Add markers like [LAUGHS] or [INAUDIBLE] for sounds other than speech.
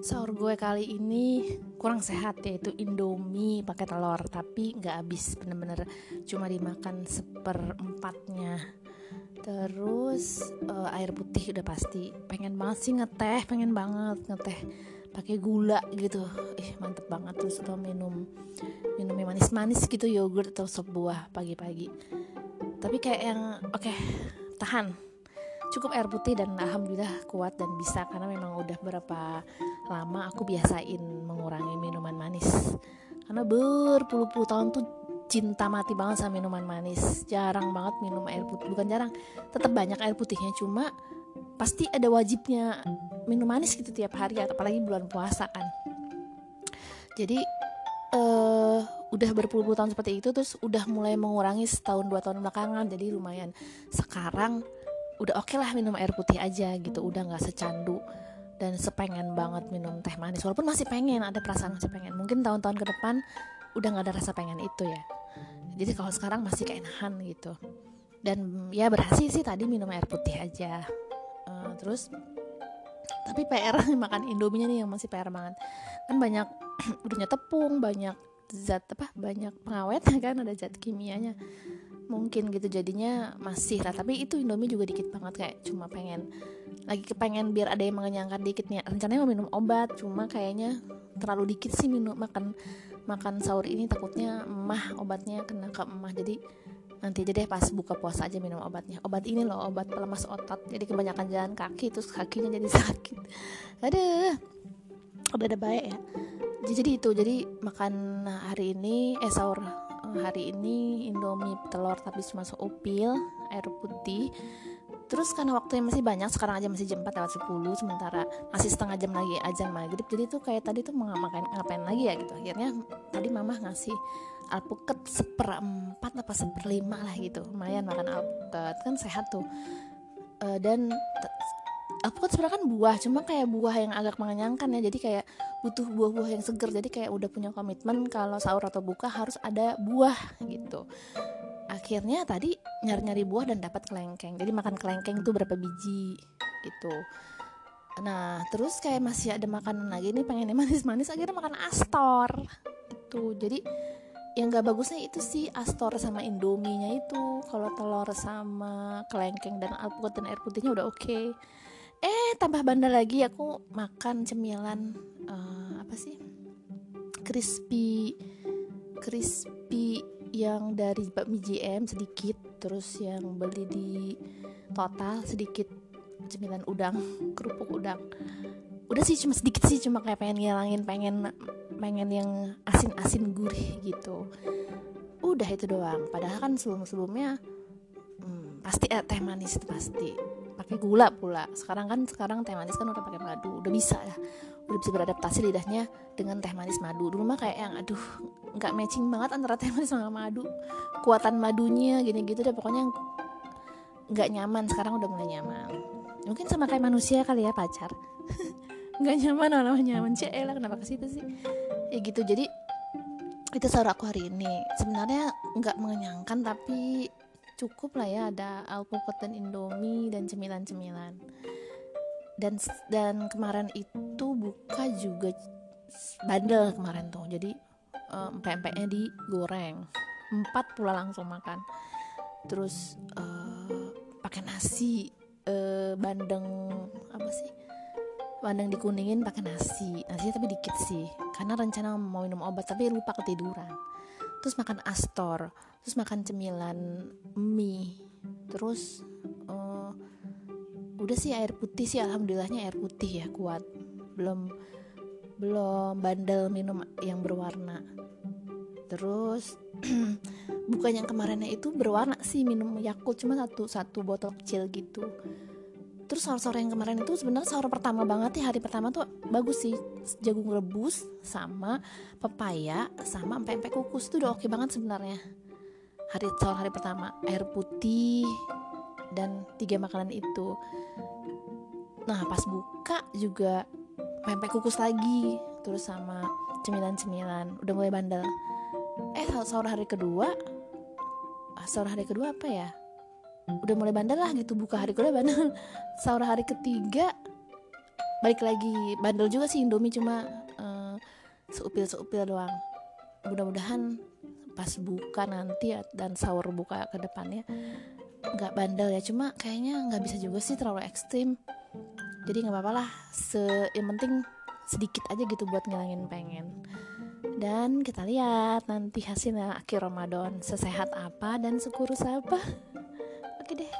sahur gue kali ini kurang sehat yaitu indomie pakai telur. Tapi nggak habis bener-bener cuma dimakan seperempatnya. Terus uh, air putih udah pasti. Pengen banget sih ngeteh pengen banget ngeteh. Pakai gula gitu. Ih mantep banget. Terus atau minum minum yang manis-manis gitu yogurt atau sop buah pagi-pagi. Tapi kayak yang oke okay, tahan cukup air putih dan alhamdulillah kuat dan bisa karena memang udah berapa lama aku biasain mengurangi minuman manis. Karena berpuluh-puluh tahun tuh cinta mati banget sama minuman manis. Jarang banget minum air putih bukan jarang tetap banyak air putihnya. Cuma pasti ada wajibnya minum manis gitu tiap hari apalagi bulan puasa kan. Jadi uh, udah berpuluh-puluh tahun seperti itu terus udah mulai mengurangi setahun dua tahun belakangan. Jadi lumayan. Sekarang udah oke okay lah minum air putih aja gitu udah nggak secandu dan sepengen banget minum teh manis. Walaupun masih pengen ada perasaan masih pengen. Mungkin tahun-tahun ke depan udah nggak ada rasa pengen itu ya. Jadi kalau sekarang masih keenahan gitu. Dan ya berhasil sih tadi minum air putih aja. Uh, terus tapi PR [LAUGHS] makan indominya nih yang masih PR banget. Kan banyak [CLEARS THROAT] udahnya tepung banyak zat apa banyak pengawet [LAUGHS] kan ada zat kimianya mungkin gitu jadinya masih lah. Tapi itu Indomie juga dikit banget kayak cuma pengen lagi kepengen biar ada yang mengenyangkan dikitnya rencananya mau minum obat cuma kayaknya terlalu dikit sih minum makan makan sahur ini takutnya emah obatnya kena ke emah. Jadi nanti aja deh pas buka puasa aja minum obatnya. Obat ini loh obat pelemas otot. Jadi kebanyakan jalan kaki terus kakinya jadi [LAUGHS] sakit. Ada udah ada baik ya. Jadi itu jadi makan hari ini eh sahur hari ini indomie telur tapi cuma seupil air putih. Terus karena waktunya masih banyak sekarang aja masih jam 4 lewat 10 sementara masih setengah jam lagi aja maghrib. Jadi tuh kayak tadi tuh mau ngapain, ngapain lagi ya gitu. Akhirnya tadi mama ngasih alpukat seperempat apa seperlima lah gitu. Lumayan makan alpukat kan sehat tuh. Uh, dan alpukat sebenarnya kan buah cuma kayak buah yang agak mengenyangkan ya. Jadi kayak butuh buah-buah yang seger. Jadi kayak udah punya komitmen kalau sahur atau buka harus ada buah gitu. Akhirnya tadi nyari-nyari buah dan dapat kelengkeng. Jadi makan kelengkeng tuh berapa biji gitu. Nah terus kayak masih ada makanan lagi nih pengen manis-manis akhirnya makan astor itu jadi yang gak bagusnya itu sih astor sama indominya itu. Kalau telur sama kelengkeng dan alpukat dan air putihnya udah oke. Okay eh tambah bandel lagi aku makan cemilan uh, apa sih? Crispy crispy yang dari bakmi JM sedikit terus yang beli di total sedikit cemilan udang [LAUGHS] kerupuk udang. Udah sih cuma sedikit sih cuma kayak pengen ngilangin pengen pengen yang asin-asin gurih gitu. Udah itu doang. Padahal kan sebelum-sebelumnya hmm, pasti eh, teh manis pasti. Pakai gula pula. Sekarang kan sekarang teh manis kan udah pakai madu. Udah bisa ya udah bisa beradaptasi lidahnya dengan teh manis madu. Dulu mah kayak yang aduh nggak matching banget antara teh manis sama madu. Kuatan madunya gini gitu deh pokoknya nggak nyaman. Sekarang udah mulai nyaman. Mungkin sama kayak manusia kali ya pacar. [LAUGHS] Nggak nyaman malah nyaman. Cek lah kenapa ke situ sih? Ya gitu jadi itu sahur aku hari ini. Sebenarnya nggak mengenyangkan tapi cukup lah ya ada alpukat dan indomie dan cemilan-cemilan dan dan kemarin itu buka juga bandel kemarin tuh. Jadi um, pempeknya digoreng. Empat pula langsung makan. Terus uh, pakai nasi uh, bandeng apa sih? Bandeng dikuningin pakai nasi. Nasinya tapi dikit sih karena rencana mau minum obat tapi lupa ketiduran. Terus makan astor terus makan cemilan mie terus udah sih air putih sih alhamdulillahnya air putih ya kuat. Belum belum bandel minum yang berwarna. Terus [CLEARS THROAT] bukan yang kemarinnya itu berwarna sih minum Yakult cuma satu satu botol kecil gitu. Terus sahur-sahur yang kemarin itu sebenarnya sahur pertama banget ya hari pertama tuh bagus sih. Jagung rebus sama pepaya sama empek-empek kukus itu udah oke okay banget sebenarnya. Hari sahur hari pertama air putih dan tiga makanan itu. Nah pas buka juga empek kukus lagi terus sama cemilan-cemilan. Udah mulai bandel. Eh sahur hari kedua sahur hari kedua apa ya? Udah mulai bandel lah gitu buka hari kedua bandel. [LAUGHS] Sahur hari ketiga balik lagi. Bandel juga sih Indomie cuma uh, seupil seupil doang. Mudah-mudahan pas buka nanti dan sahur buka ke depannya nggak bandel ya cuma kayaknya nggak bisa juga sih terlalu ekstrim. Jadi nggak apa-apa lah se yang penting sedikit aja gitu buat ngilangin pengen. Dan kita lihat nanti hasilnya akhir Ramadan sesehat apa dan sekurus apa. Oke deh